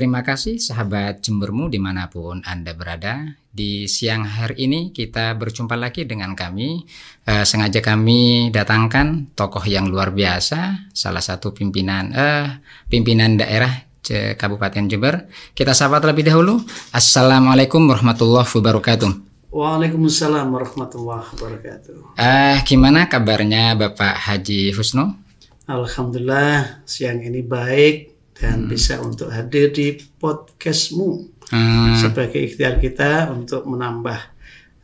terima kasih sahabat Jembermu di mana pun Anda berada. Di siang hari ini kita berjumpa lagi dengan kami. Uh, sengaja kami datangkan tokoh yang luar biasa, salah satu pimpinan uh, pimpinan daerah Kabupaten Jember. Kita sapa terlebih dahulu. Assalamualaikum warahmatullahi wabarakatuh. Waalaikumsalam warahmatullahi wabarakatuh. Uh, gimana kabarnya Bapak Haji Husno? Alhamdulillah siang ini baik dan hmm. bisa untuk hadir di podcastmu hmm. sebagai ikhtiar kita untuk menambah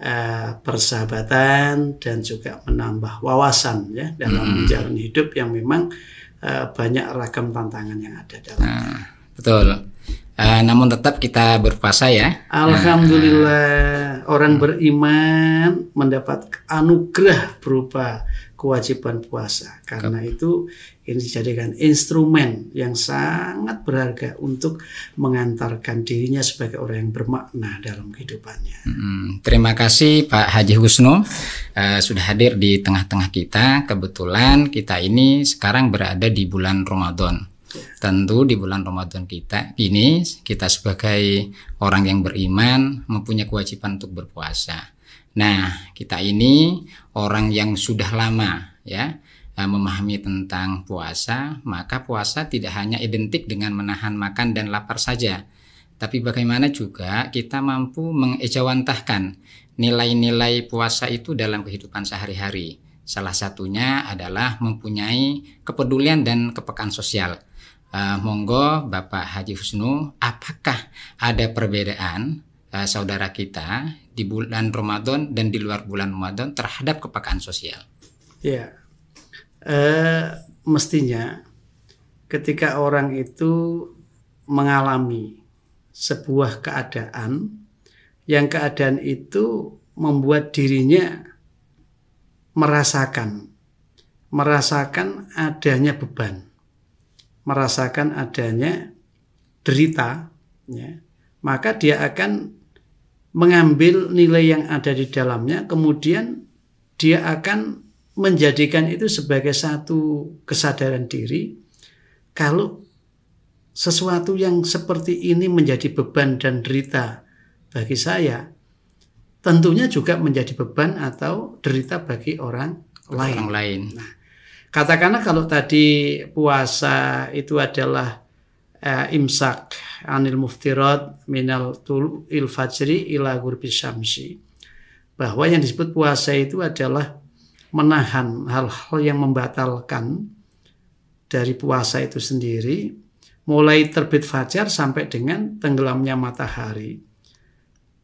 uh, persahabatan dan juga menambah wawasan ya dalam hmm. menjalani hidup yang memang uh, banyak ragam tantangan yang ada dalam. Nah, betul. Uh, namun tetap kita berpuasa ya. Alhamdulillah uh, orang beriman mendapat anugerah berupa kewajiban puasa. Karena itu ini dijadikan instrumen yang sangat berharga untuk mengantarkan dirinya sebagai orang yang bermakna dalam kehidupannya. Hmm, terima kasih Pak Haji Husno uh, sudah hadir di tengah-tengah kita. Kebetulan kita ini sekarang berada di bulan Ramadan. Tentu di bulan Ramadan kita ini kita sebagai orang yang beriman mempunyai kewajiban untuk berpuasa. Nah, kita ini orang yang sudah lama ya Eh, memahami tentang puasa, maka puasa tidak hanya identik dengan menahan makan dan lapar saja, tapi bagaimana juga kita mampu mengejawantahkan nilai-nilai puasa itu dalam kehidupan sehari-hari. Salah satunya adalah mempunyai kepedulian dan kepekaan sosial. Uh, monggo Bapak Haji Husnu, apakah ada perbedaan uh, saudara kita di bulan Ramadan dan di luar bulan Ramadan terhadap kepekaan sosial? Ya, eh, mestinya ketika orang itu mengalami sebuah keadaan yang keadaan itu membuat dirinya merasakan merasakan adanya beban merasakan adanya derita ya maka dia akan mengambil nilai yang ada di dalamnya kemudian dia akan menjadikan itu sebagai satu kesadaran diri kalau sesuatu yang seperti ini menjadi beban dan derita bagi saya tentunya juga menjadi beban atau derita bagi orang lain. Orang lain. Nah, katakanlah kalau tadi puasa itu adalah uh, imsak anil muftirat minal il fajri ila gurbi syamsi bahwa yang disebut puasa itu adalah menahan hal-hal yang membatalkan dari puasa itu sendiri mulai terbit fajar sampai dengan tenggelamnya matahari.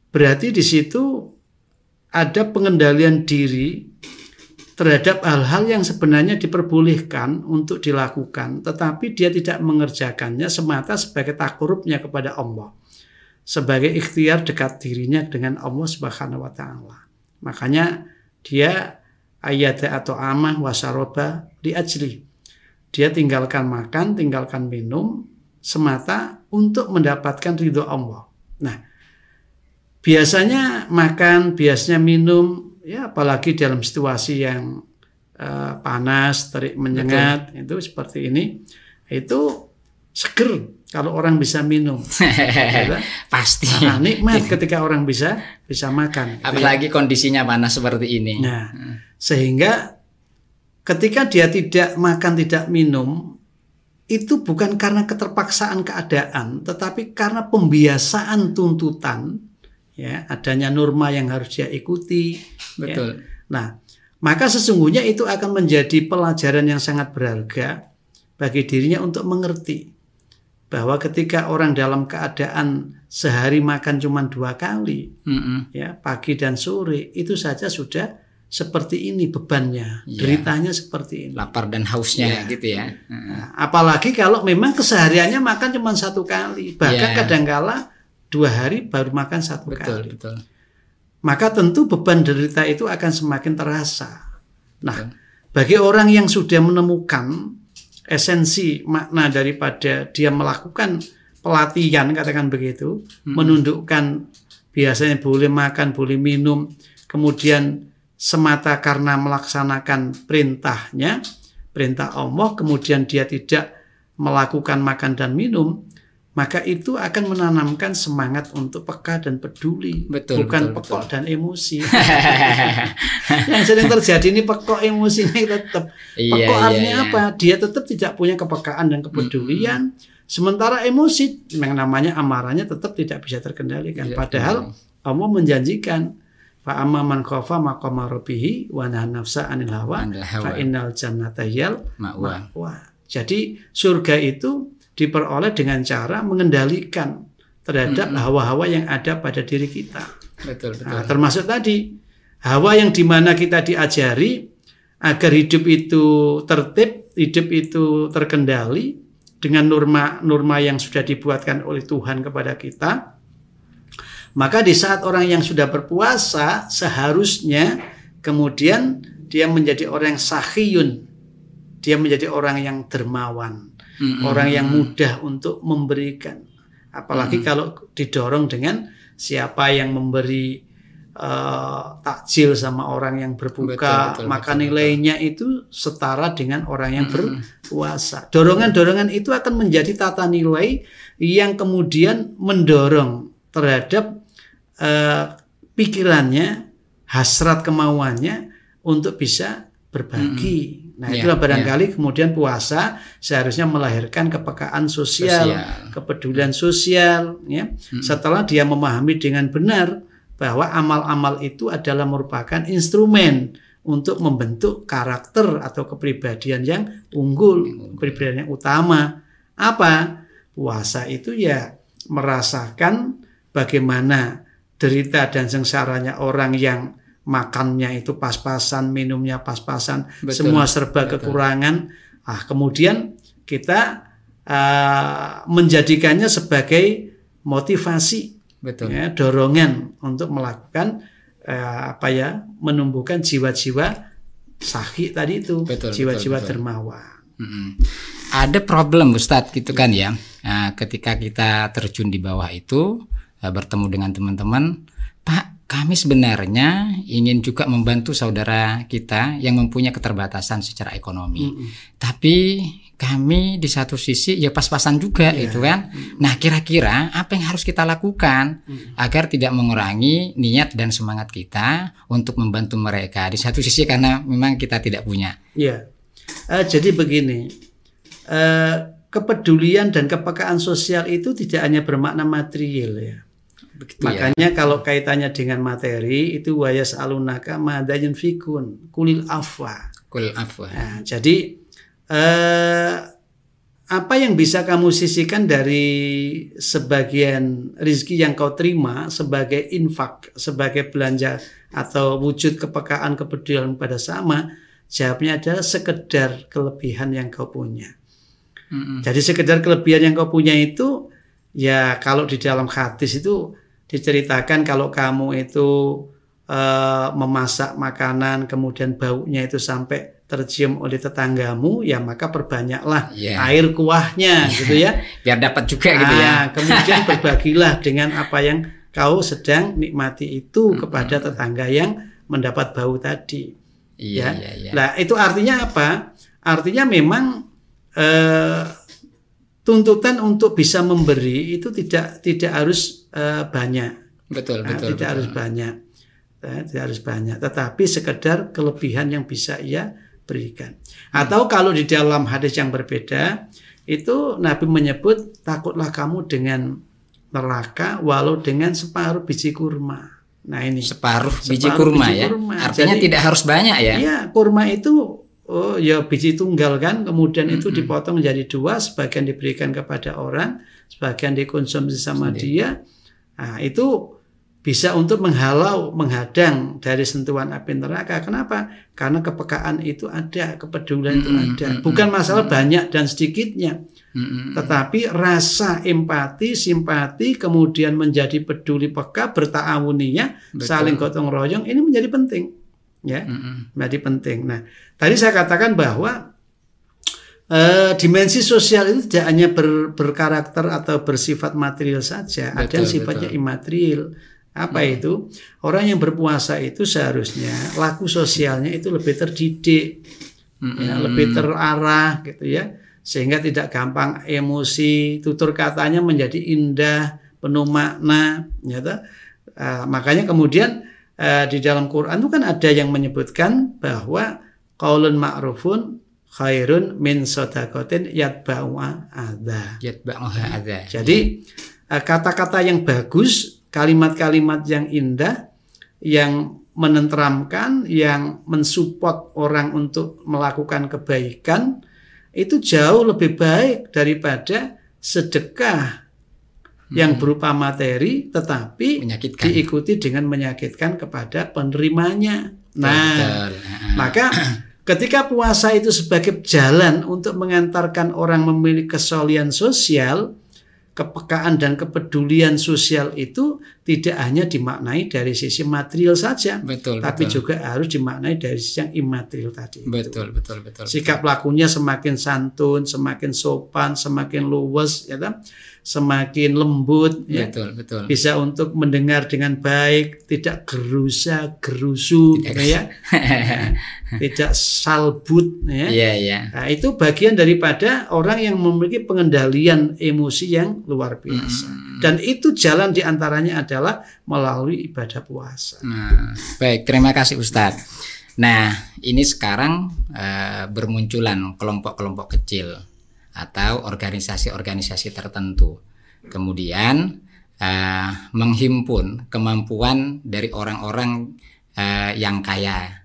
Berarti di situ ada pengendalian diri terhadap hal-hal yang sebenarnya diperbolehkan untuk dilakukan, tetapi dia tidak mengerjakannya semata sebagai takurubnya kepada Allah, sebagai ikhtiar dekat dirinya dengan Allah Subhanahu wa taala. Makanya dia ayat atau amah wasaroba di ajli. Dia tinggalkan makan, tinggalkan minum semata untuk mendapatkan ridho Allah. Nah, biasanya makan, biasanya minum, ya apalagi dalam situasi yang uh, panas, terik menyengat, Betul. itu seperti ini, itu seger kalau orang bisa minum. ya, Pasti. Nah, nikmat ketika orang bisa bisa makan. Gitu. Apalagi ya. kondisinya panas seperti ini. Nah, hmm. sehingga ketika dia tidak makan tidak minum itu bukan karena keterpaksaan keadaan, tetapi karena pembiasaan tuntutan, ya adanya norma yang harus dia ikuti. Ya. Betul. Ya. Nah, maka sesungguhnya itu akan menjadi pelajaran yang sangat berharga bagi dirinya untuk mengerti bahwa ketika orang dalam keadaan sehari makan cuma dua kali, mm -hmm. ya pagi dan sore itu saja sudah seperti ini bebannya, yeah. deritanya seperti ini. Lapar dan hausnya ya. gitu ya. Nah, apalagi kalau memang kesehariannya makan cuma satu kali, bahkan yeah. kadangkala dua hari baru makan satu betul, kali. Betul. Maka tentu beban derita itu akan semakin terasa. Nah, betul. bagi orang yang sudah menemukan esensi makna daripada dia melakukan pelatihan katakan begitu hmm. menundukkan biasanya boleh makan boleh minum kemudian semata karena melaksanakan perintahnya perintah Allah kemudian dia tidak melakukan makan dan minum maka itu akan menanamkan semangat untuk peka dan peduli, Betul, bukan betul, pekok dan emosi. yang sering terjadi ini pekok emosinya tetap. Iya, Pekok iya, artinya iya. apa? Dia tetap tidak punya kepekaan dan kepedulian. Sementara emosi yang namanya amarahnya tetap tidak bisa terkendalikan. Tidak Padahal Allah menjanjikan fa amma man khafa maqama rabbih wa nahan nafsa anil hawa fa innal jannata hiyal Ma'wa. Wah, jadi surga itu diperoleh dengan cara mengendalikan terhadap hawa-hawa yang ada pada diri kita. Betul, betul. Nah, termasuk tadi hawa yang di mana kita diajari agar hidup itu tertib, hidup itu terkendali dengan norma-norma yang sudah dibuatkan oleh Tuhan kepada kita. Maka di saat orang yang sudah berpuasa seharusnya kemudian dia menjadi orang yang sahiyun, dia menjadi orang yang dermawan, Mm-mm. orang yang mudah untuk memberikan. Apalagi kalau didorong dengan siapa yang memberi eh, takjil sama orang yang berbuka, Betul, betul, maka betul, nilainya itu setara dengan orang yang berpuasa. Dorongan-dorongan itu akan menjadi tata nilai yang kemudian mendorong terhadap eh, pikirannya, hasrat kemauannya untuk bisa berbagi. Nah, Ya, itulah barangkali kemudian puasa seharusnya melahirkan kepekaan sosial, Sosial. kepedulian sosial ya. Setelah dia memahami dengan benar bahwa amal-amal itu adalah merupakan instrumen untuk membentuk karakter atau kepribadian yang unggul, kepribadian yang utama. Apa? Puasa itu ya merasakan bagaimana derita dan sengsaranya orang yang makannya itu pas-pasan, minumnya pas-pasan, Betul, semua serba kekurangan. Ah, kemudian kita ah, menjadikannya sebagai motivasi, Betul. ya, dorongan untuk melakukan eh, apa ya, menumbuhkan jiwa-jiwa sahih tadi itu, Betul, jiwa-jiwa betul, betul. dermawan. Mm-mm. Ada problem Ustadz gitu kan ya. Nah, ketika kita terjun di bawah itu eh, bertemu dengan teman-teman, Pak, kami sebenarnya ingin juga membantu saudara kita yang mempunyai keterbatasan secara ekonomi. Tapi kami di satu sisi ya pas-pasan juga gitu kan. Nah, kira-kira apa yang harus kita lakukan agar tidak mengurangi niat dan semangat kita untuk membantu mereka di satu sisi karena memang kita tidak punya. Ya, Eh, jadi begini, eh, kepedulian dan kepekaan sosial itu tidak hanya bermakna material ya. Begitu ya. Makanya kalau kaitannya dengan materi itu wayas alunaka madayin fikun kulil afwa. Kul afwa. Nah, jadi eh, apa yang bisa kamu sisihkan dari sebagian rizki yang kau terima sebagai infak, sebagai belanja atau wujud kepekaan kepedulian pada sama, jawabnya adalah sekedar kelebihan yang kau punya. Mm-mm. Jadi sekedar kelebihan yang kau punya itu ya kalau di dalam hadis itu diceritakan kalau kamu itu eh, memasak makanan kemudian baunya itu sampai tercium oleh tetanggamu ya maka perbanyaklah Iya. air kuahnya gitu ya. Biar dapat juga gitu ya. Kemudian berbagilah dengan apa yang kau sedang nikmati itu kepada tetangga yang mendapat bau tadi. Iya, ya. iya, iya. Nah, itu artinya apa? Artinya memang eh, tuntutan untuk bisa memberi itu tidak tidak harus eh, banyak, Betul, Nah, betul. tidak betul. harus banyak, Eh, tidak harus banyak, tetapi sekedar kelebihan yang bisa ia berikan. Atau kalau di dalam hadis yang berbeda itu Nabi menyebut takutlah kamu dengan neraka walau dengan separuh biji kurma. Nah ini Separuh biji Separuh kurma biji ya. kurma. Artinya Jadi- tidak harus banyak ya. Iya, kurma itu oh ya biji tunggal kan, kemudian itu dipotong menjadi dua, sebagian diberikan kepada orang, sebagian dikonsumsi sama dia. Nah, itu bisa untuk menghalau, menghadang dari sentuhan api neraka. Kenapa? Karena kepekaan itu ada, kepedulian itu ada. Bukan masalah banyak dan sedikitnya, Mm-mm. tetapi rasa empati, simpati, kemudian menjadi peduli peka, bertaawuninya, Betul. saling gotong royong, ini menjadi penting. Ya, Mm-mm. menjadi penting. Nah, tadi saya katakan bahwa eh, dimensi sosial itu tidak hanya ber- berkarakter atau bersifat material saja, ada yang Betul, sifatnya betul. imaterial. Apa itu? Orang yang berpuasa itu seharusnya laku sosialnya itu lebih terdidik, Mm-mm. ya, lebih terarah gitu ya. sehingga tidak gampang emosi, tutur katanya menjadi indah, penuh makna, ya toh? Uh, makanya kemudian uh, di dalam Quran itu kan ada yang menyebutkan bahwa qaulun ma'rufun khairun min sodakotin yatba'u adha. Yatba'u adha. Jadi uh, kata-kata yang bagus, kalimat-kalimat yang indah, yang menenteramkan, yang mensupport orang untuk melakukan kebaikan, itu jauh lebih baik daripada sedekah yang hmm. berupa materi tetapi menyakitkan. diikuti dengan menyakitkan kepada penerimanya. Nah, Betul. maka ketika puasa itu sebagai jalan untuk mengantarkan orang memiliki kesolian sosial, kepekaan dan kepedulian sosial itu tidak hanya dimaknai dari sisi material saja, betul, tapi betul. juga harus dimaknai dari sisi yang imaterial tadi. Betul, betul, betul. Sikap lakunya semakin santun, semakin sopan, semakin luwes, ya kan? semakin lembut ya. betul betul bisa untuk mendengar dengan baik tidak gerusa gerusu tidak. Gitu ya tidak salbut ya yeah, yeah. Nah, itu bagian daripada orang yang memiliki pengendalian emosi yang luar biasa hmm. Dan itu jalan di antaranya adalah melalui ibadah puasa nah, baik terima kasih Ustadz nah ini sekarang uh, bermunculan kelompok-kelompok kecil atau organisasi-organisasi tertentu. Kemudian uh, menghimpun kemampuan dari orang-orang uh, yang kaya.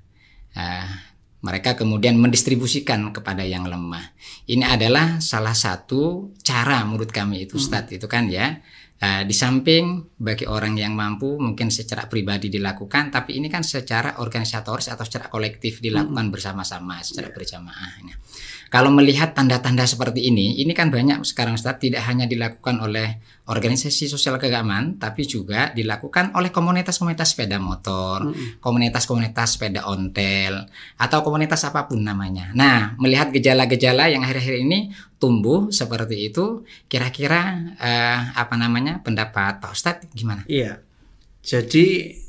Uh, mereka kemudian mendistribusikan kepada yang lemah. Ini adalah salah satu cara menurut kami itu Ustadz itu kan ya. Uh, di samping bagi orang yang mampu mungkin secara pribadi dilakukan, tapi ini kan secara organisatoris atau secara kolektif dilakukan bersama-sama secara berjamaah. Nah, kalau melihat tanda-tanda seperti ini, ini kan banyak sekarang Ustaz tidak hanya dilakukan oleh organisasi sosial keagamaan, tapi juga dilakukan oleh komunitas-komunitas sepeda motor, komunitas-komunitas sepeda ontel, atau komunitas apa pun namanya. Nah, melihat gejala-gejala yang akhir-akhir ini tumbuh seperti itu, kira-kira eh, apa namanya pendapat Pak Ustadz gimana? Iya, jadi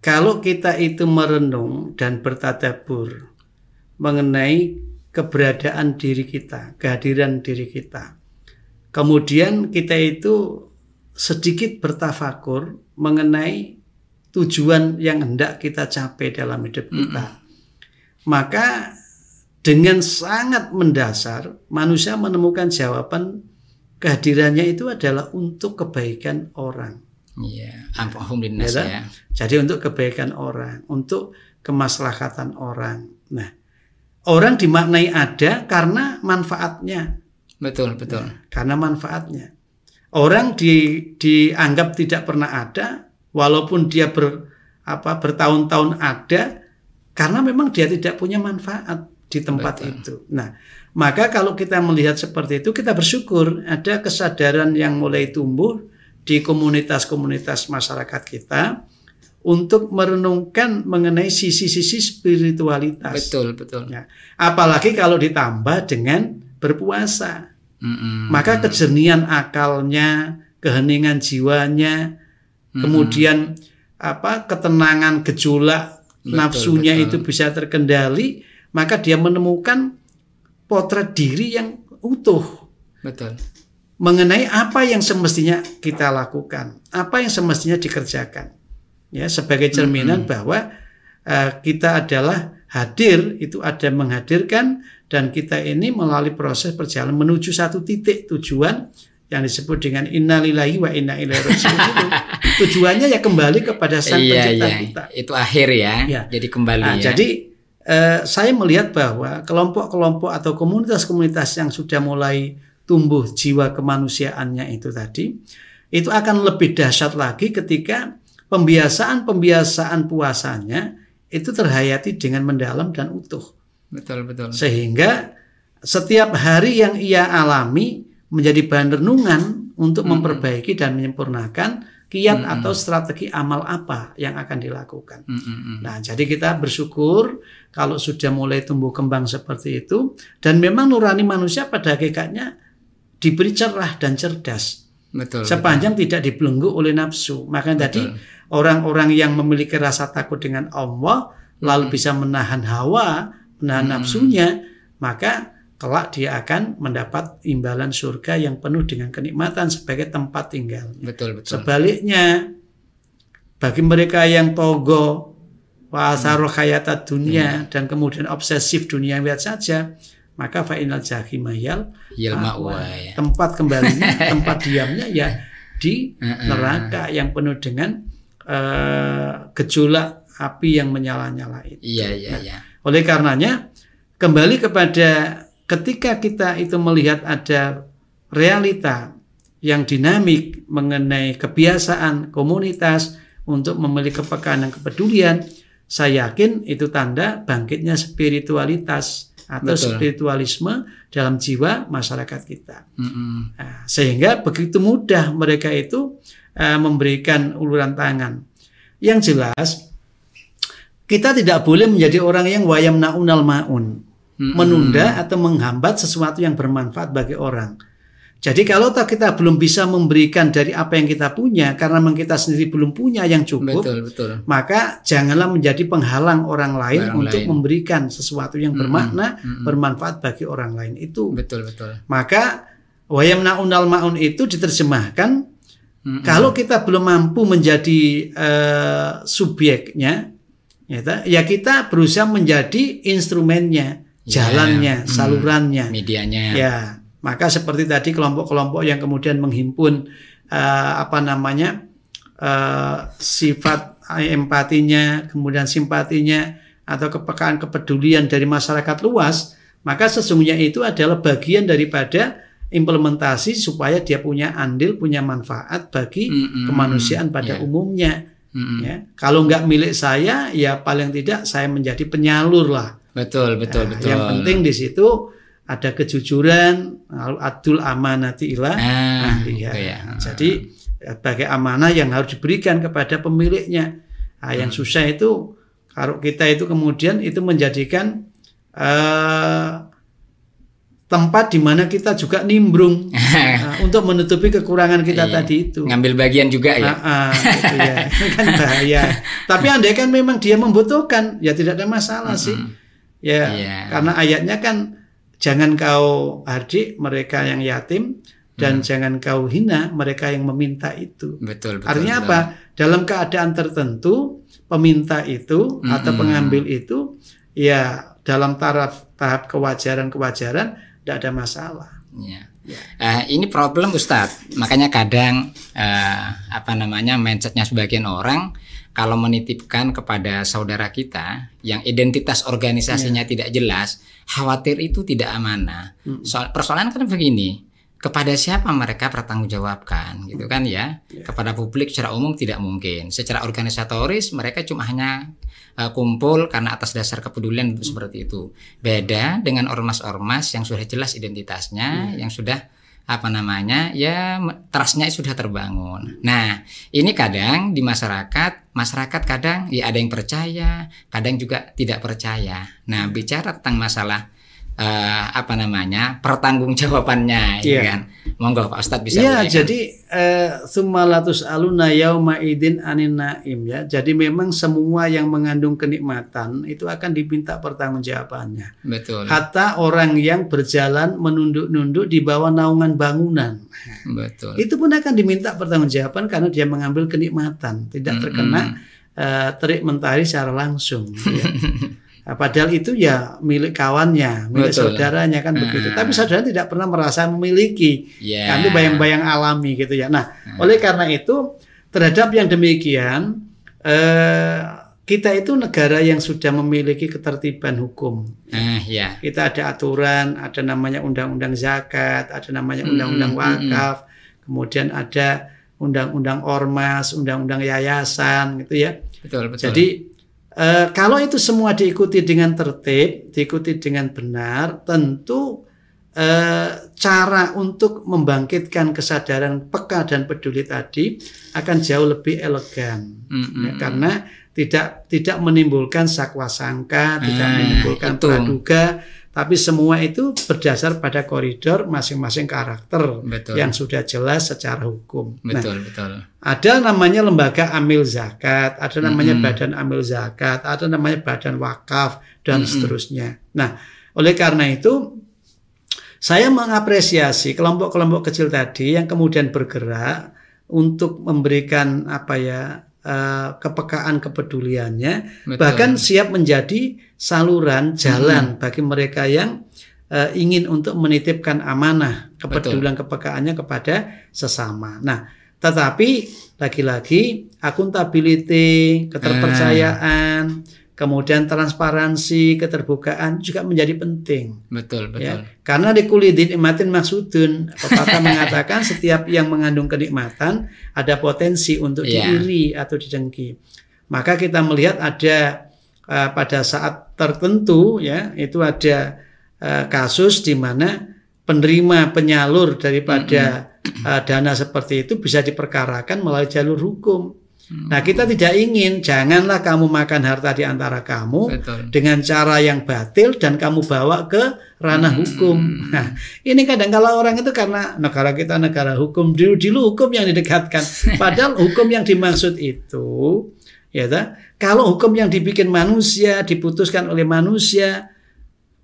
kalau kita itu merenung dan bertadabur mengenai keberadaan diri kita, kehadiran diri kita. Kemudian kita itu sedikit bertafakur mengenai tujuan yang hendak kita capai dalam hidup kita. Mm -hmm. Maka dengan sangat mendasar manusia menemukan jawaban kehadirannya itu adalah untuk kebaikan orang. Iya, yeah. ya. Jadi untuk kebaikan orang, untuk kemaslahatan orang. Nah, orang dimaknai ada karena manfaatnya. Betul, betul. Nah, karena manfaatnya. Orang di, dianggap tidak pernah ada walaupun dia ber apa bertahun-tahun ada karena memang dia tidak punya manfaat di tempat betul. itu. Nah, maka kalau kita melihat seperti itu kita bersyukur ada kesadaran yang mulai tumbuh di komunitas-komunitas masyarakat kita untuk merenungkan mengenai sisi-sisi spiritualitas. Betul, betul. Ya. Apalagi kalau ditambah dengan berpuasa. Mm-hmm. Maka kejernihan akalnya, keheningan jiwanya, mm-hmm. kemudian apa ketenangan gejolak nafsunya betul. itu bisa terkendali, maka dia menemukan potret diri yang utuh. Betul. Mengenai apa yang semestinya kita lakukan, apa yang semestinya dikerjakan ya sebagai cerminan hmm. bahwa uh, kita adalah hadir itu ada menghadirkan dan kita ini melalui proses perjalanan menuju satu titik tujuan yang disebut dengan innalillahi wa inna ilaihi rajiun tujuannya ya kembali kepada sang iya, pencipta iya. kita itu akhir ya, ya. jadi kembali nah, ya. jadi uh, saya melihat bahwa kelompok-kelompok atau komunitas-komunitas yang sudah mulai tumbuh jiwa kemanusiaannya itu tadi itu akan lebih dahsyat lagi ketika pembiasaan-pembiasaan puasanya itu terhayati dengan mendalam dan utuh. Betul, betul. Sehingga setiap hari yang ia alami menjadi bahan renungan untuk -hmm. memperbaiki dan menyempurnakan kiat -hmm. atau strategi amal apa yang akan dilakukan. -hmm. Nah, jadi kita bersyukur kalau sudah mulai tumbuh kembang seperti itu dan memang nurani manusia pada hakikatnya diberi cerah dan cerdas. Betul. Sepanjang betul. tidak dibelenggu oleh nafsu. Makanya tadi orang-orang yang memiliki rasa takut dengan Allah lalu hmm. bisa menahan hawa, menahan hmm. nafsunya, maka kelak dia akan mendapat imbalan surga yang penuh dengan kenikmatan sebagai tempat tinggal. Betul, betul. Sebaliknya, bagi mereka yang togo, wasaroh hayata dunia dan kemudian obsesif dunia lihat saja, maka fa'inal jahimayal ya. tempat kembalinya, tempat diamnya ya di neraka yang penuh dengan eh, gejolak api yang menyala-nyala itu. Iya, iya, iya. Oleh karenanya, kembali kepada ketika kita itu melihat ada realita yang dinamik mengenai kebiasaan komunitas untuk memiliki kepekaan dan kepedulian, saya yakin itu tanda bangkitnya spiritualitas atau Betul. spiritualisme dalam jiwa masyarakat kita. Mm-mm. Nah, sehingga begitu mudah mereka itu eh, memberikan uluran tangan. Yang jelas kita tidak boleh menjadi orang yang wayam naunal maun, Mm-mm. menunda atau menghambat sesuatu yang bermanfaat bagi orang. Jadi kalau tak kita belum bisa memberikan dari apa yang kita punya karena memang kita sendiri belum punya yang cukup, Betul, betul. maka janganlah menjadi penghalang orang lain Orang untuk lain. memberikan sesuatu yang bermakna, mm-mm. bermanfaat bagi orang lain. Itu Betul, betul. maka wayamna unal maun itu diterjemahkan Mm-mm. kalau kita belum mampu menjadi eh, subjeknya, ya, ya kita berusaha menjadi instrumennya, Ya, jalannya, hmm. salurannya. Medianya. Ya, maka seperti tadi kelompok-kelompok yang kemudian menghimpun eh, apa namanya eh, sifat empatinya, kemudian simpatinya atau kepekaan kepedulian dari masyarakat luas, maka sesungguhnya itu adalah bagian daripada implementasi supaya dia punya andil, punya manfaat bagi Mm-mm. kemanusiaan pada Ya. umumnya. Mm-mm. Ya, kalau nggak milik saya, ya paling tidak saya menjadi penyalur lah. Betul, betul, Nah, betul. Yang penting di situ ada kejujuran, adul amanati ila Ah, ahliha. itu ya. Jadi sebagai amanah yang harus diberikan kepada pemiliknya. Nah, yang Hmm. susah itu kalau kita itu kemudian itu menjadikan eh, tempat di mana kita juga nimbrung nah, untuk menutupi kekurangan kita Iya. tadi itu. Ngambil bagian juga ya. Ah, ah, gitu ya. Kan bahaya. Tapi andai kan memang dia membutuhkan, ya tidak ada masalah sih. Ya, Iya. karena ayatnya kan jangan kau hardik mereka yang yatim dan jangan kau hina mereka yang meminta itu. Betul, betul. Artinya betul. apa? Dalam keadaan tertentu peminta itu atau Mm-mm. pengambil itu ya dalam taraf tahap kewajaran-kewajaran tidak ada masalah. Ya. Eh, ini problem Ustadz. Makanya kadang eh, apa namanya mindsetnya sebagian orang kalau menitipkan kepada saudara kita yang identitas organisasinya tidak jelas, khawatir itu tidak amanah. Soal persoalan kan begini, kepada siapa mereka bertanggungjawabkan, gitu kan ya? Kepada publik secara umum tidak mungkin. Secara organisatoris mereka cuma hanya eh, kumpul karena atas dasar kepedulian seperti itu. Beda dengan ormas-ormas yang sudah jelas identitasnya, yang sudah apa namanya ya trustnya sudah terbangun. Nah ini kadang di masyarakat masyarakat kadang ya ada yang percaya, kadang juga tidak percaya. Nah bicara tentang masalah eh, apa namanya pertanggungjawabannya, ya Iya. kan? Monggo Pak Ustadz bisa. Iya, jadi eh, sumalatus aluna yauma idin anin naim ya. Jadi memang semua yang mengandung kenikmatan itu akan diminta pertanggungjawabannya. betul, Hatta orang yang berjalan menunduk-nunduk di bawah naungan bangunan. betul. Itu pun akan diminta pertanggungjawaban karena dia mengambil kenikmatan, tidak terkena eh, terik mentari secara langsung. ya. Nah, padahal itu ya milik kawannya, milik Betul. saudaranya kan begitu. Tapi saudara tidak pernah merasa memiliki. Ya. Kan itu bayang-bayang alami gitu ya. Nah, oleh karena itu terhadap yang demikian eh, kita itu negara yang sudah memiliki ketertiban hukum. Ah, ya. Kita ada aturan, ada namanya undang-undang zakat, ada namanya Mm, undang-undang mm, wakaf, kemudian ada undang-undang ormas, undang-undang yayasan gitu ya. Betul, betul. Jadi eh, kalau itu semua diikuti dengan tertib, diikuti dengan benar, tentu eh, cara untuk membangkitkan kesadaran peka dan peduli tadi akan jauh lebih elegan. Mm, mm, Ya, karena tidak tidak menimbulkan sakwa sangka, tidak Ah, menimbulkan itu. praduga, tapi semua itu berdasar pada koridor masing-masing karakter Betul. yang sudah jelas secara hukum. Nah, betul, betul. ada namanya lembaga amil zakat, ada namanya Mm-mm. badan amil zakat, ada namanya badan wakaf dan Mm-mm. seterusnya. Nah, oleh karena itu Saya mengapresiasi kelompok-kelompok kecil tadi yang kemudian bergerak untuk memberikan apa ya uh, kepekaan kepeduliannya, Betul. bahkan siap menjadi saluran jalan hmm. bagi mereka yang uh, ingin untuk menitipkan amanah kepedulian kepekaannya kepada sesama. Nah, tetapi lagi-lagi akuntability, keterpercayaan, kemudian transparansi, keterbukaan juga menjadi penting. Betul, betul. Ya, karena di kulit nikmatin maksudun. Pepatah mengatakan setiap yang mengandung kenikmatan ada potensi untuk Ya. diiri atau didengki. Maka kita melihat ada uh, pada saat tertentu ya itu ada uh, kasus di mana penerima penyalur daripada uh, dana seperti itu bisa diperkarakan melalui jalur hukum. Nah, kita tidak ingin janganlah kamu makan harta di antara kamu Betul. dengan cara yang batil dan kamu bawa ke ranah hukum. Nah, ini kadang kala orang itu karena negara kita negara hukum dulu dulu hukum yang didekatkan. Padahal hukum yang dimaksud itu ya ta, kalau hukum yang dibikin manusia diputuskan oleh manusia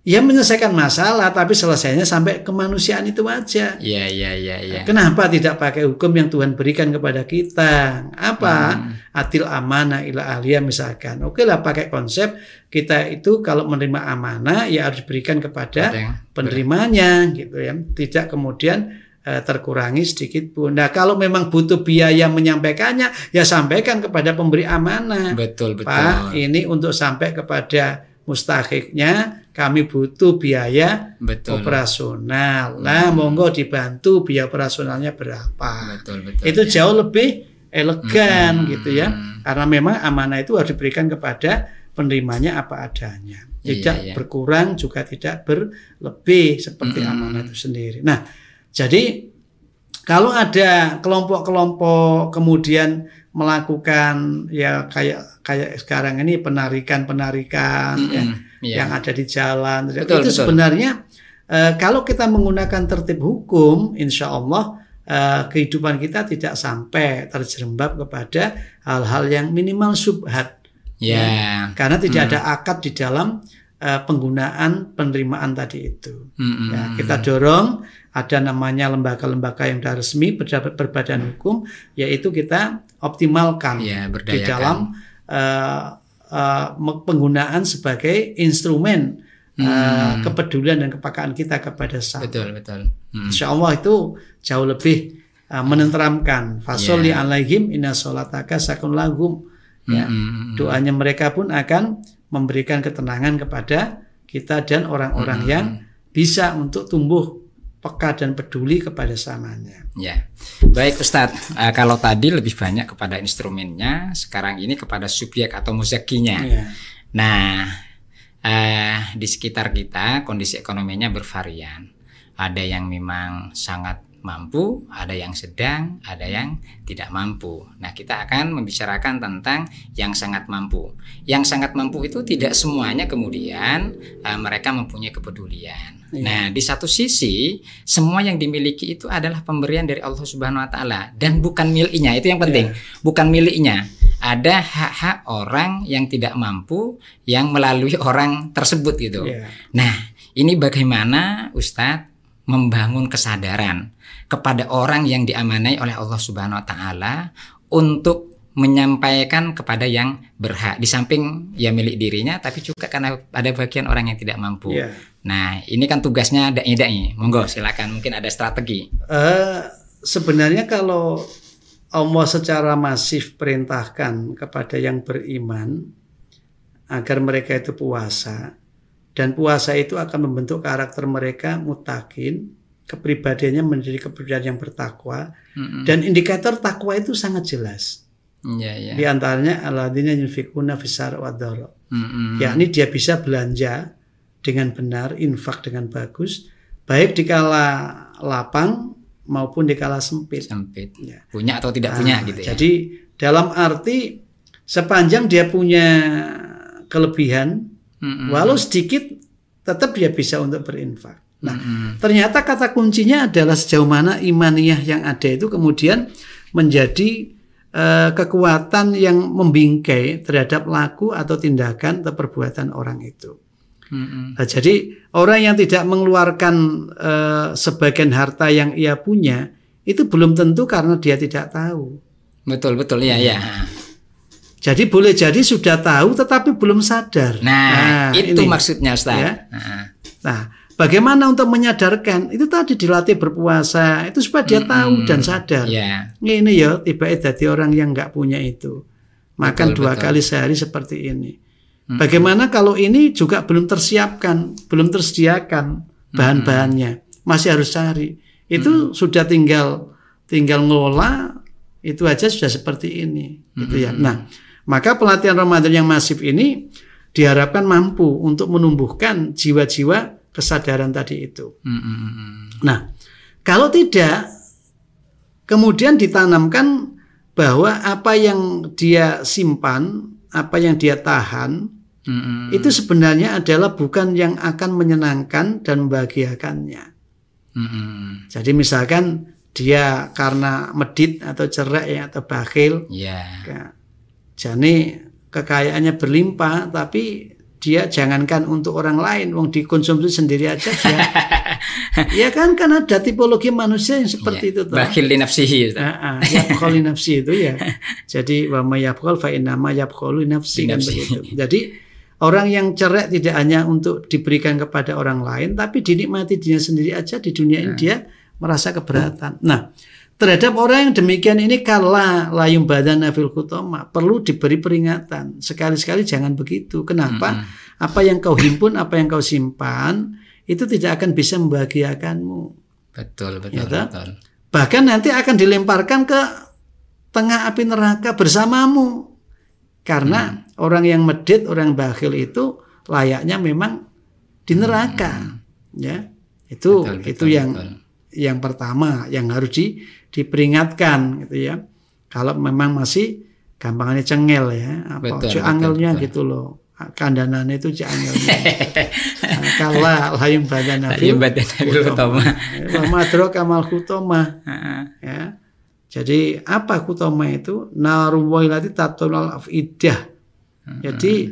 ya menyelesaikan masalah tapi selesainya sampai kemanusiaan itu aja. Iya, iya, iya, iya. Kenapa tidak pakai hukum yang Tuhan berikan kepada kita? Apa? Atil amanah ila ahliya misalkan. Oke lah pakai konsep kita itu kalau menerima amanah ya harus berikan kepada penerimanya gitu ya. Tidak kemudian eh, terkurangi sedikit pun. Nah, kalau memang butuh biaya menyampaikannya ya sampaikan kepada pemberi amanah. Betul, betul. Pak, ini untuk sampai kepada mustahiknya kami butuh biaya Betul. operasional. Nah, monggo dibantu biaya operasionalnya berapa. Betul, betul. Itu jauh lebih elegan Hmm. gitu ya. Karena memang amanah itu harus diberikan kepada penerimanya apa adanya. Tidak Iya, iya. berkurang juga tidak berlebih seperti Hmm. amanah itu sendiri. Nah, jadi kalau ada kelompok-kelompok kemudian melakukan ya kayak kayak sekarang ini penarikan-penarikan ya, Mm-mm, iya. yang ada di jalan. Betul, itu betul. sebenarnya eh, kalau kita menggunakan tertib hukum, insya Allah eh, kehidupan kita tidak sampai terjerembab kepada hal-hal yang minimal subhat. Ya. Karena tidak Hmm. ada akad di dalam eh, penggunaan penerimaan tadi itu. Mm-mm. Ya, kita dorong ada namanya lembaga-lembaga yang sudah resmi berbadan hukum, yaitu kita optimalkan Ya, di dalam eh, me- penggunaan sebagai instrumen Hmm. kepedulian dan kepekaan kita kepada sama. Betul, betul. Mm. Insya Allah itu jauh lebih uh, menenteramkan. Fasoli Ya. alaihim inna sholataka sakun lagum. Ya. Doanya mereka pun akan memberikan ketenangan kepada kita dan orang-orang yang bisa untuk tumbuh peka dan peduli kepada samanya. Ya, baik Ustadz. Eh, kalau tadi lebih banyak kepada instrumennya, sekarang ini kepada subjek atau muzakinya. Ya. Nah, eh, di sekitar kita kondisi ekonominya bervarian. Ada yang memang sangat mampu, ada yang sedang, ada yang tidak mampu. Nah, kita akan membicarakan tentang yang sangat mampu. Yang sangat mampu itu tidak semuanya kemudian eh, mereka mempunyai kepedulian. Iya. Nah, di satu sisi semua yang dimiliki itu adalah pemberian dari Allah Subhanahu wa taala dan bukan miliknya. Itu yang penting. Bukan miliknya. Ada hak-hak orang yang tidak mampu yang melalui orang tersebut gitu. Ya. Nah, ini bagaimana Ustadz membangun kesadaran kepada orang yang diamanai oleh Allah Subhanahu wa taala untuk menyampaikan kepada yang berhak di samping ya milik dirinya tapi juga karena ada bagian orang yang tidak mampu. Ya. Nah, ini kan tugasnya dai-dai. Monggo silakan mungkin ada strategi. Eh, sebenarnya kalau Allah secara masif perintahkan kepada yang beriman agar mereka itu puasa dan puasa itu akan membentuk karakter mereka mutakin kepribadiannya menjadi kepribadian yang bertakwa Mm-mm. dan indikator takwa itu sangat jelas Iya, iya. di antaranya alladzina yunfikuna fisar wa dharra. Mm-mm. yakni dia bisa belanja dengan benar infak dengan bagus baik di kala lapang maupun di kala sempit Sempit. Ya. Punya atau tidak punya Nah, gitu ya. Jadi dalam arti sepanjang dia punya kelebihan, Mm-mm. walau sedikit, tetap dia bisa untuk berinfak. Nah, Mm-mm. ternyata kata kuncinya adalah sejauh mana imaniyah yang ada itu kemudian menjadi eh, kekuatan yang membingkai terhadap laku atau tindakan atau perbuatan orang itu. Mm-mm. Nah, jadi orang yang tidak mengeluarkan eh, sebagian harta yang ia punya itu belum tentu karena dia tidak tahu. Betul betul ya ya. Jadi boleh jadi sudah tahu tetapi belum sadar. Nah, itu ini. maksudnya Ustaz. Ya. Nah, Nah, bagaimana untuk menyadarkan? Itu tadi dilatih berpuasa, itu supaya dia tahu dan sadar. ya. Ini ya tiba jadi orang yang nggak punya itu. Makan Betul, dua betul. kali sehari seperti ini. Bagaimana kalau ini juga belum tersiapkan, belum tersediakan bahan-bahannya, masih harus cari. Itu sudah tinggal tinggal ngelola itu aja sudah seperti ini, gitu ya. Nah, maka pelatihan Ramadan yang masif ini diharapkan mampu untuk menumbuhkan jiwa-jiwa kesadaran tadi itu. Mm-mm. Nah, kalau tidak, kemudian ditanamkan bahwa apa yang dia simpan, apa yang dia tahan, Mm-mm. itu sebenarnya adalah bukan yang akan menyenangkan dan membahagiakannya. Mm-mm. Jadi misalkan dia karena medit atau cerai ya, atau bakhil, Ya. Ya, jadi kekayaannya berlimpah, tapi dia jangankan untuk orang lain, wong dikonsumsi sendiri aja dia. ya kan kan ada tipologi manusia yang seperti itu toh. Bakhil li nafsihi. Yabkhol li nafsi itu ya. Jadi wa may yabkhol fa yabkholu li nafsi kan begitu. Jadi orang yang cerai tidak hanya untuk diberikan kepada orang lain tapi dinikmati dirinya sendiri aja di dunia ini dia merasa keberatan. Nah, terhadap orang yang demikian ini kala layum badan fil khutama perlu diberi peringatan. Sekali-sekali jangan begitu. Kenapa? Apa yang kau himpun, apa yang kau simpan itu tidak akan bisa membahagiakanmu. Betul betul Ya, betul. Bahkan nanti akan dilemparkan ke tengah api neraka bersamamu. Karena orang yang medit, orang bakhil itu layaknya memang di neraka. Ya. Itu Betul, betul, itu yang betul. yang pertama yang harus di, diperingatkan gitu ya. Kalau memang masih gampangannya cengel ya, apa Betul, angelnya betul. gitu loh. Kandanan itu cek angelnya. Kala layum badana Layum badana fil khutama. Wa kamal Heeh. ya. Jadi apa khutama itu? Naru wailati tatunal afidah. Jadi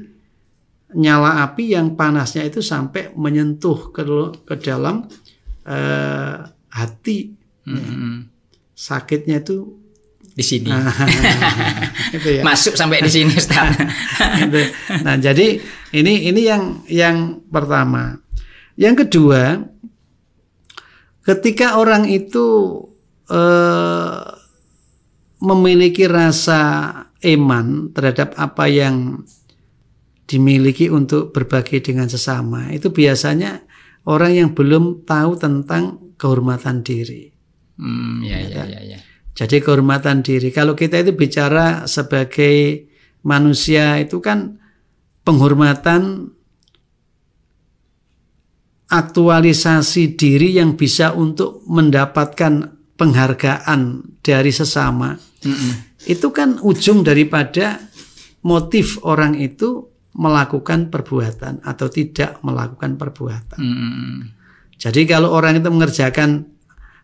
nyala api yang panasnya itu sampai menyentuh ke, ke dalam eh, hati. Mm-mm. Sakitnya itu Di sini. itu ya. Masuk sampai di sini Ustaz. Nah, jadi ini ini yang yang pertama. Yang kedua, ketika orang itu eh, memiliki rasa iman terhadap apa yang dimiliki untuk berbagi dengan sesama, itu biasanya orang yang belum tahu tentang kehormatan diri. Hmm, ya ya ya ya. Jadi kehormatan diri. Kalau kita itu bicara sebagai manusia itu kan penghormatan aktualisasi diri yang bisa untuk mendapatkan penghargaan dari sesama. Itu kan ujung daripada motif orang itu melakukan perbuatan atau tidak melakukan perbuatan. Mm-mm. Jadi kalau orang itu mengerjakan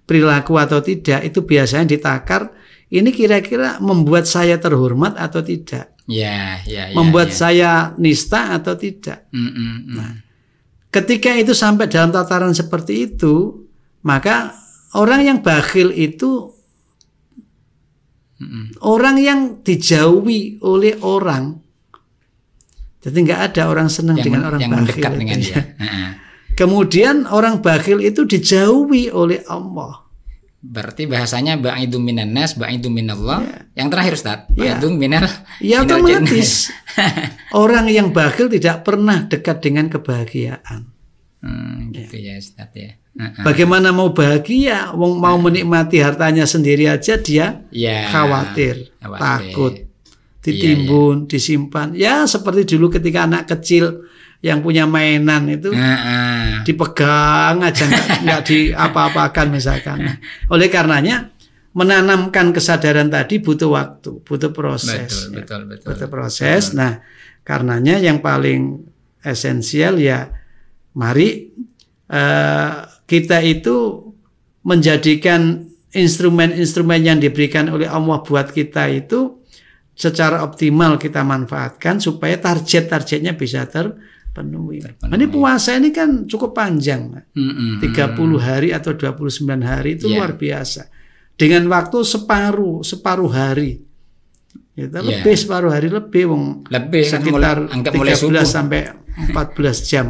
perilaku atau tidak itu biasanya ditakar ini kira-kira membuat saya terhormat atau tidak, Ya ya ya. membuat ya. saya nista atau tidak. Mm-mm. Nah. Ketika itu sampai dalam tataran seperti itu, maka orang yang bakhil itu orang yang dijauhi oleh orang. Jadi nggak ada orang senang yang, dengan orang yang bakhil. dengan ya. dia. Kemudian orang bakhil itu dijauhi oleh Allah. Berarti bahasanya ba'idu minan nas, ba'idu minallah. Yang terakhir Ustaz, Ya. minal Ya minal otomatis orang yang bakhil tidak pernah dekat dengan kebahagiaan. Hmm, gitu ya Ustaz ya. Bagaimana mau bahagia? Wong mau menikmati hartanya sendiri aja dia Ya. khawatir, Khawatir. takut, ditimbun, disimpan. Ya seperti dulu ketika anak kecil yang punya mainan itu Heeh. dipegang aja nggak nggak di apa-apakan misalkan. Nah, oleh karenanya menanamkan kesadaran tadi butuh waktu, butuh proses. Betul, ya. betul, betul. Butuh proses. Nah, karenanya yang paling esensial ya mari eh, kita itu menjadikan instrumen-instrumen yang diberikan oleh Allah buat kita itu secara optimal kita manfaatkan supaya target-targetnya bisa ter terpenuhi. Terpenuhi. Ini puasa ini kan cukup panjang. Mm-mm. 30 hari atau 29 hari itu Iya. luar biasa. Dengan waktu separuh, separuh hari. Itu Iya. lebih separuh hari lebih wong Lebih kan sekitar mulai, anggap mulai 13 subuh. sampai 14 jam.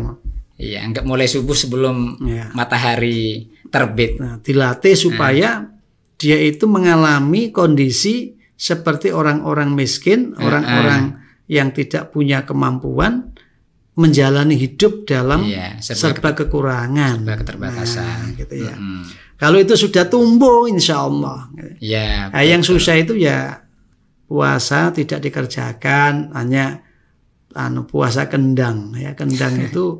Iya, anggap mulai subuh sebelum Ya. matahari terbit. Nah, dilatih supaya dia itu mengalami kondisi seperti orang-orang miskin, orang-orang yang tidak punya kemampuan menjalani hidup dalam Iya, serba serba kekurangan, serba keterbatasan. Nah, gitu ya. Mm. Kalau itu sudah tumbuh, insya Allah. Iya, Nah, yang susah itu ya puasa tidak dikerjakan, hanya anu puasa kendang. Ya kendang itu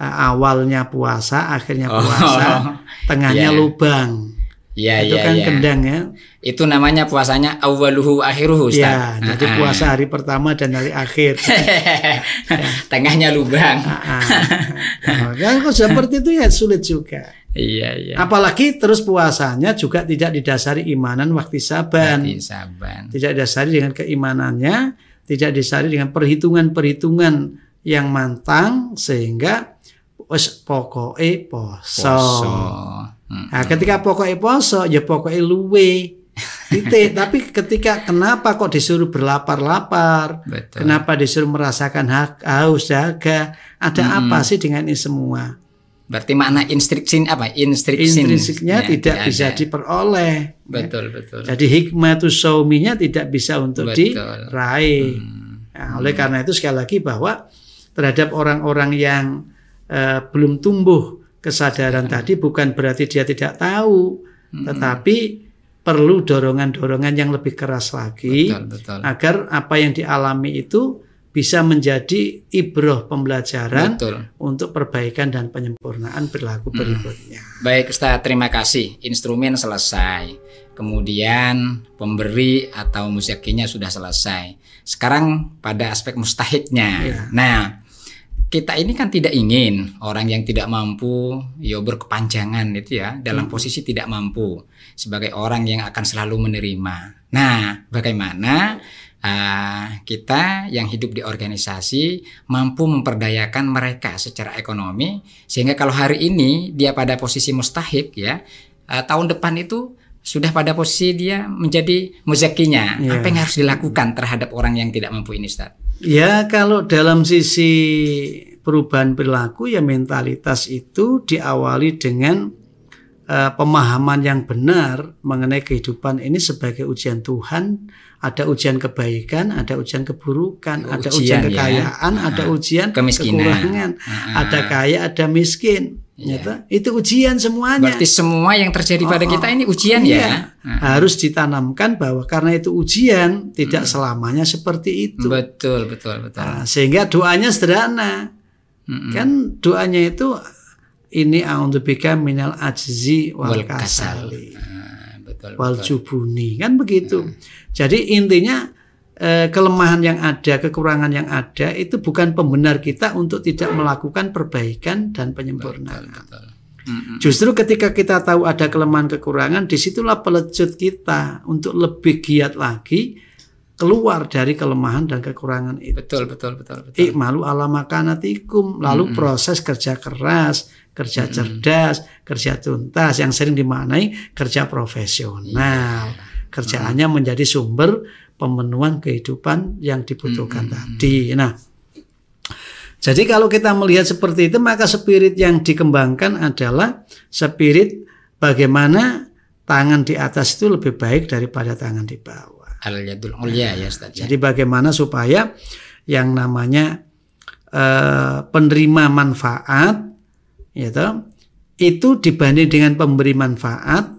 uh, awalnya puasa, akhirnya Oh. puasa, tengahnya Iya. lubang. Iya, itu iya, kan iya. kendang ya. Itu namanya puasanya awaluhu akhiruhu, Ya, Ustaz. jadi Ah, ah. puasa hari pertama dan hari akhir. Tengahnya lubang. Ah, ah. Nah, kalau seperti itu ya sulit juga. iya, iya. Apalagi terus puasanya juga tidak didasari imanan waktu saban. Berarti saban. tidak didasari dengan keimanannya, tidak didasari dengan perhitungan-perhitungan yang mantang sehingga wes pokoke poso. Poso. Hmm. Nah, ketika pokoke poso ya pokoke luwe. Titik. Tapi ketika kenapa kok disuruh berlapar-lapar? Betul. Kenapa disuruh merasakan haus dahaga? Ada apa sih dengan ini semua? Berarti makna instruksi apa? Instruksi. Intrinsiknya Ya, tidak bisa ada. diperoleh. Betul, betul. Jadi hikmatus sauminya tidak bisa untuk Betul. diraih. Hmm. Nah, oleh karena itu sekali lagi bahwa terhadap orang-orang yang eh, belum tumbuh kesadaran tadi bukan berarti dia tidak tahu, Hmm. tetapi perlu dorongan-dorongan yang lebih keras lagi Betul, betul. agar apa yang dialami itu bisa menjadi ibroh pembelajaran Betul. untuk perbaikan dan penyempurnaan perilaku Hmm. berikutnya. Baik Ustaz, terima kasih. Instrumen selesai. Kemudian pemberi atau muzakinya sudah selesai. Sekarang pada aspek mustahiknya. Iya. Nah, kita ini kan tidak ingin orang yang tidak mampu ya berkepanjangan itu ya dalam posisi tidak mampu sebagai orang yang akan selalu menerima. Nah, bagaimana ah, kita yang hidup di organisasi mampu memperdayakan mereka secara ekonomi sehingga kalau hari ini dia pada posisi mustahik ya ah, tahun depan itu sudah pada posisi dia menjadi muzakinya. Iya. Apa yang harus dilakukan terhadap orang yang tidak mampu ini, Ustaz? Ya kalau dalam sisi perubahan perilaku ya mentalitas itu diawali dengan eh, pemahaman yang benar mengenai kehidupan ini sebagai ujian Tuhan, ada ujian kebaikan, ada ujian keburukan, ada ujian Ujian, ya. kekayaan, ada ujian Kemiskinan. kekurangan, Ah. ada kaya, ada miskin. Iya. Nyata, Itu ujian semuanya. Berarti semua yang terjadi pada Oh, kita ini ujian Iya. ya. Harus ditanamkan bahwa karena itu ujian, tidak selamanya seperti itu. Betul, betul, betul. Nah, sehingga doanya sederhana. Mm-mm. Kan doanya itu ini a'udzubika minal ajzi wal Wal kasal. kasali Ah, betul, wal betul. jubuni kan begitu. Jadi intinya eh, kelemahan yang ada, kekurangan yang ada itu bukan pembenar kita untuk tidak melakukan perbaikan dan penyempurnaan. Betul. Mm-mm. Justru ketika kita tahu ada kelemahan kekurangan, di situlah pelecut kita untuk lebih giat lagi keluar dari kelemahan dan kekurangan itu. Betul, betul, betul, betul. Ikmalu ala makanatikum. Lalu proses kerja keras, kerja cerdas, kerja tuntas yang sering dimaknai kerja profesional. Kerjaannya menjadi sumber pemenuhan kehidupan yang dibutuhkan tadi. Nah, jadi kalau kita melihat seperti itu maka spirit yang dikembangkan adalah spirit bagaimana tangan di atas itu lebih baik daripada tangan di bawah. Al yadul ulya ya Ustaz. ya. Jadi bagaimana supaya yang namanya eh, penerima manfaat gitu, itu dibanding dengan pemberi manfaat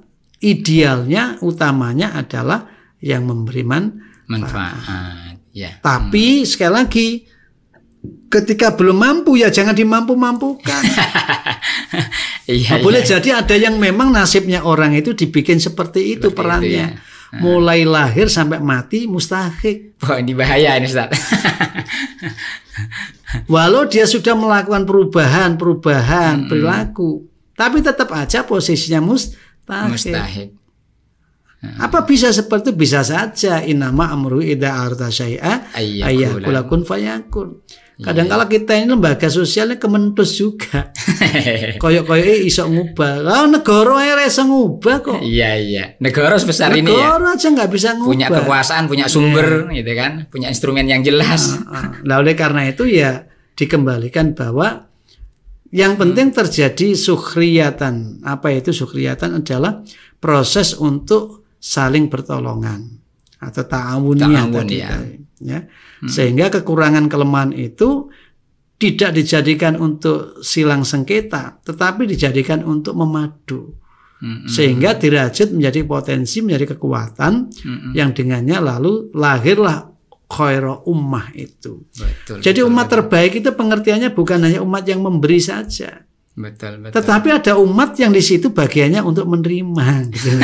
idealnya utamanya adalah yang memberi manfaat. Manfaat. Ya. Tapi sekali lagi ketika belum mampu ya jangan dimampu-mampukan. Iya, Nah, boleh iya. jadi ada yang memang nasibnya orang itu dibikin seperti itu Seperti perannya. itu ya. Mulai lahir sampai mati mustahik. Wah, ini bahaya ini Ustaz. Walau dia sudah melakukan perubahan-perubahan Hmm. perilaku, tapi tetap aja posisinya mustahil. Mustahil. Apa bisa seperti itu? Bisa saja. Inama amru ida arta syai'a Ayyakula. ayyakula kun fayakun. Kadang kala kita ini lembaga sosialnya kementus juga. Koyok-koyok iso ngubah. Lah negara ae iso ngubah kok. Iya iya. Negara sebesar ini ya Negara aja nggak bisa ngubah. punya kekuasaan, punya sumber gitu kan, punya instrumen yang jelas. Ah, Nah, oleh karena itu ya dikembalikan bahwa yang penting terjadi sukhriyatan. Apa itu sukhriyatan adalah proses untuk saling bertolongan atau ta'awuniyah Ta'awun, tadi. ya. ya. Sehingga kekurangan kelemahan itu tidak dijadikan untuk silang sengketa, tetapi dijadikan untuk memadu. Mm-mm. Sehingga dirajut menjadi potensi, menjadi kekuatan Mm-mm. yang dengannya lalu lahirlah khaira ummah itu. Betul. Jadi betul, umat terbaik itu pengertiannya bukan hanya umat yang memberi saja, betul betul. tetapi ada umat yang di situ bagiannya untuk menerima gitu.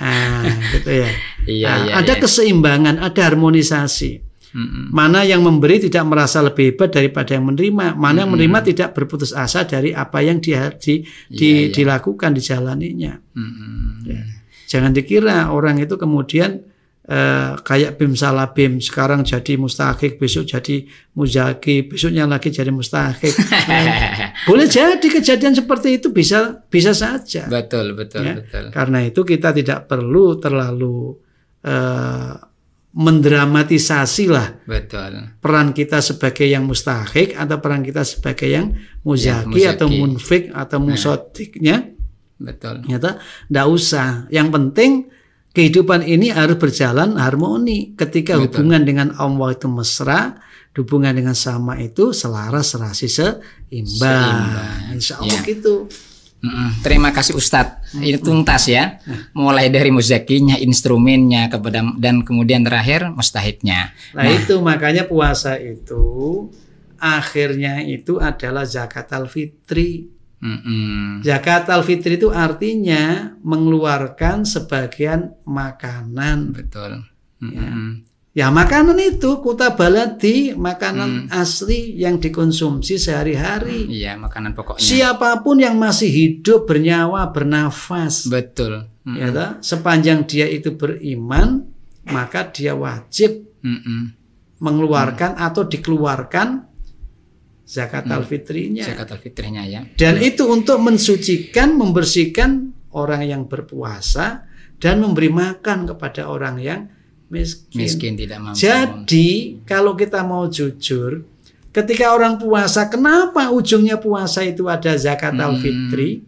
ah, gitu ya. Iya, Nah, iya, ada iya. keseimbangan, ada harmonisasi. Mm-mm. Mana yang memberi tidak merasa lebih hebat daripada yang menerima, mana yang menerima tidak berputus asa dari apa yang dia di, di- Iya, iya. dilakukan dijalaninya. Mm-mm. Ya. Jangan dikira orang itu kemudian eh, kayak bim salah bim sekarang jadi mustahik besok jadi muzaki besoknya lagi jadi mustahik Eh, boleh jadi kejadian seperti itu bisa bisa saja Betul betul Ya. betul. karena itu kita tidak perlu terlalu eh, mendramatisasi lah Betul. peran kita sebagai yang mustahik atau peran kita sebagai yang muzaki, Ya, atau munfik atau musodiknya Betul. Ternyata tidak usah. Yang penting kehidupan ini harus berjalan harmoni. Ketika Betul. hubungan dengan Allah itu mesra, hubungan dengan sama itu selaras, serasi, seimbang. Seimbang. Insya Allah Ya. gitu. Mm-mm. Terima kasih Ustadz. Ini tuntas ya. Mulai dari muzakinya, instrumennya, kepada dan kemudian terakhir mustahidnya. Nah, itu makanya puasa itu akhirnya itu adalah zakat al-fitri. Mm-mm. Zakat al-fitri itu artinya mengeluarkan sebagian makanan. Betul. Mm-mm. Ya makanan itu kuta baladi, makanan asli yang dikonsumsi sehari-hari. Iya makanan pokoknya. Siapa pun yang masih hidup, bernyawa, bernafas, Betul. Mm. ya toh, sepanjang dia itu beriman, maka dia wajib Mm-mm. mengeluarkan atau dikeluarkan zakat al-fitrinya. Zakat al-fitrihnya ya. Dan itu untuk mensucikan, membersihkan orang yang berpuasa dan memberi makan kepada orang yang miskin. Miskin tidak mampu. Jadi kalau kita mau jujur, ketika orang puasa, kenapa ujungnya puasa itu ada zakat Hmm. al-fitri?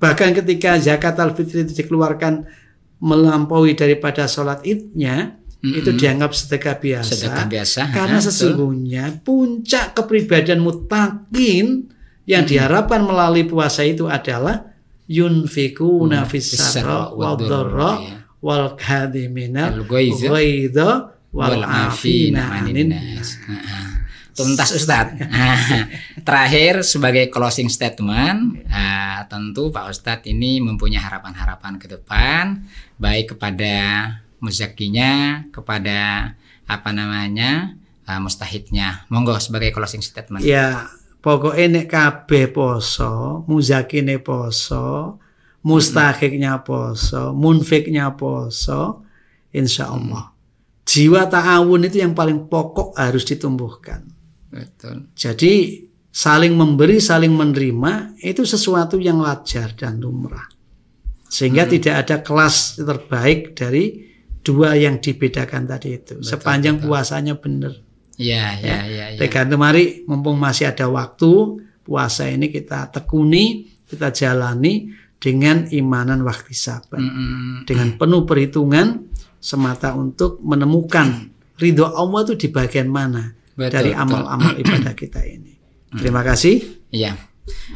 Bahkan ketika zakat al-fitri itu dikeluarkan melampaui daripada sholat idnya, itu dianggap sedekah biasa. Hmm. Sedekah biasa. Karena ha, betul. sesungguhnya puncak kepribadian mutakin yang diharapkan melalui puasa itu adalah yunfikuna fis sarra wad dharra ya. wal kadhimina ghaidha wal wal afina afina anin anin nas. Nah, Tuntas Ustadz. Nah, Terakhir sebagai closing statement, ah, tentu Pak Ustadz ini mempunyai harapan-harapan ke depan, baik kepada muzakinya, kepada apa namanya ah, mustahidnya. Monggo sebagai closing statement. Ya, pokoknya nek kabeh poso, muzakine poso, mustahiknya poso, munfiknya poso, insya Allah. Jiwa ta'awun itu yang paling pokok harus ditumbuhkan. Betul. Jadi saling memberi, saling menerima itu sesuatu yang wajar dan lumrah. Sehingga tidak ada kelas terbaik dari dua yang dibedakan tadi itu. Sepanjang puasanya benar. Iya, iya, iya, iya. Tergantung mari mumpung masih ada waktu puasa ini kita tekuni, kita jalani dengan imanan waktu sabar. Mm-mm. Dengan penuh perhitungan semata untuk menemukan ridho Allah itu di bagian mana Betul, dari betul. amal-amal ibadah kita ini. Terima kasih. Iya.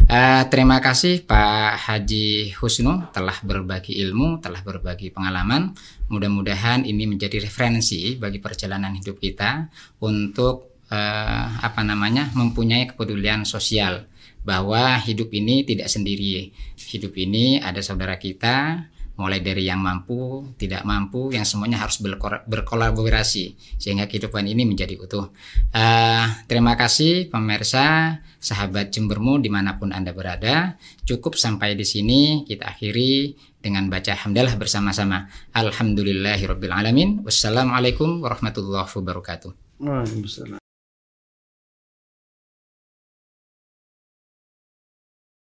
Eh, terima kasih Pak Haji Husnu telah berbagi ilmu, telah berbagi pengalaman. Mudah-mudahan ini menjadi referensi bagi perjalanan hidup kita untuk eh, apa namanya mempunyai kepedulian sosial bahwa hidup ini tidak sendiri. Hidup ini ada saudara kita, mulai dari yang mampu, tidak mampu, yang semuanya harus berkolaborasi sehingga kehidupan ini menjadi utuh. Eh, terima kasih pemirsa, sahabat Jembermu di mana pun anda berada. Cukup sampai di sini kita akhiri dengan baca hamdalah bersama-sama. Alhamdulillahirobbilalamin. Wassalamualaikum warahmatullahi wabarakatuh. Waalaikumsalam.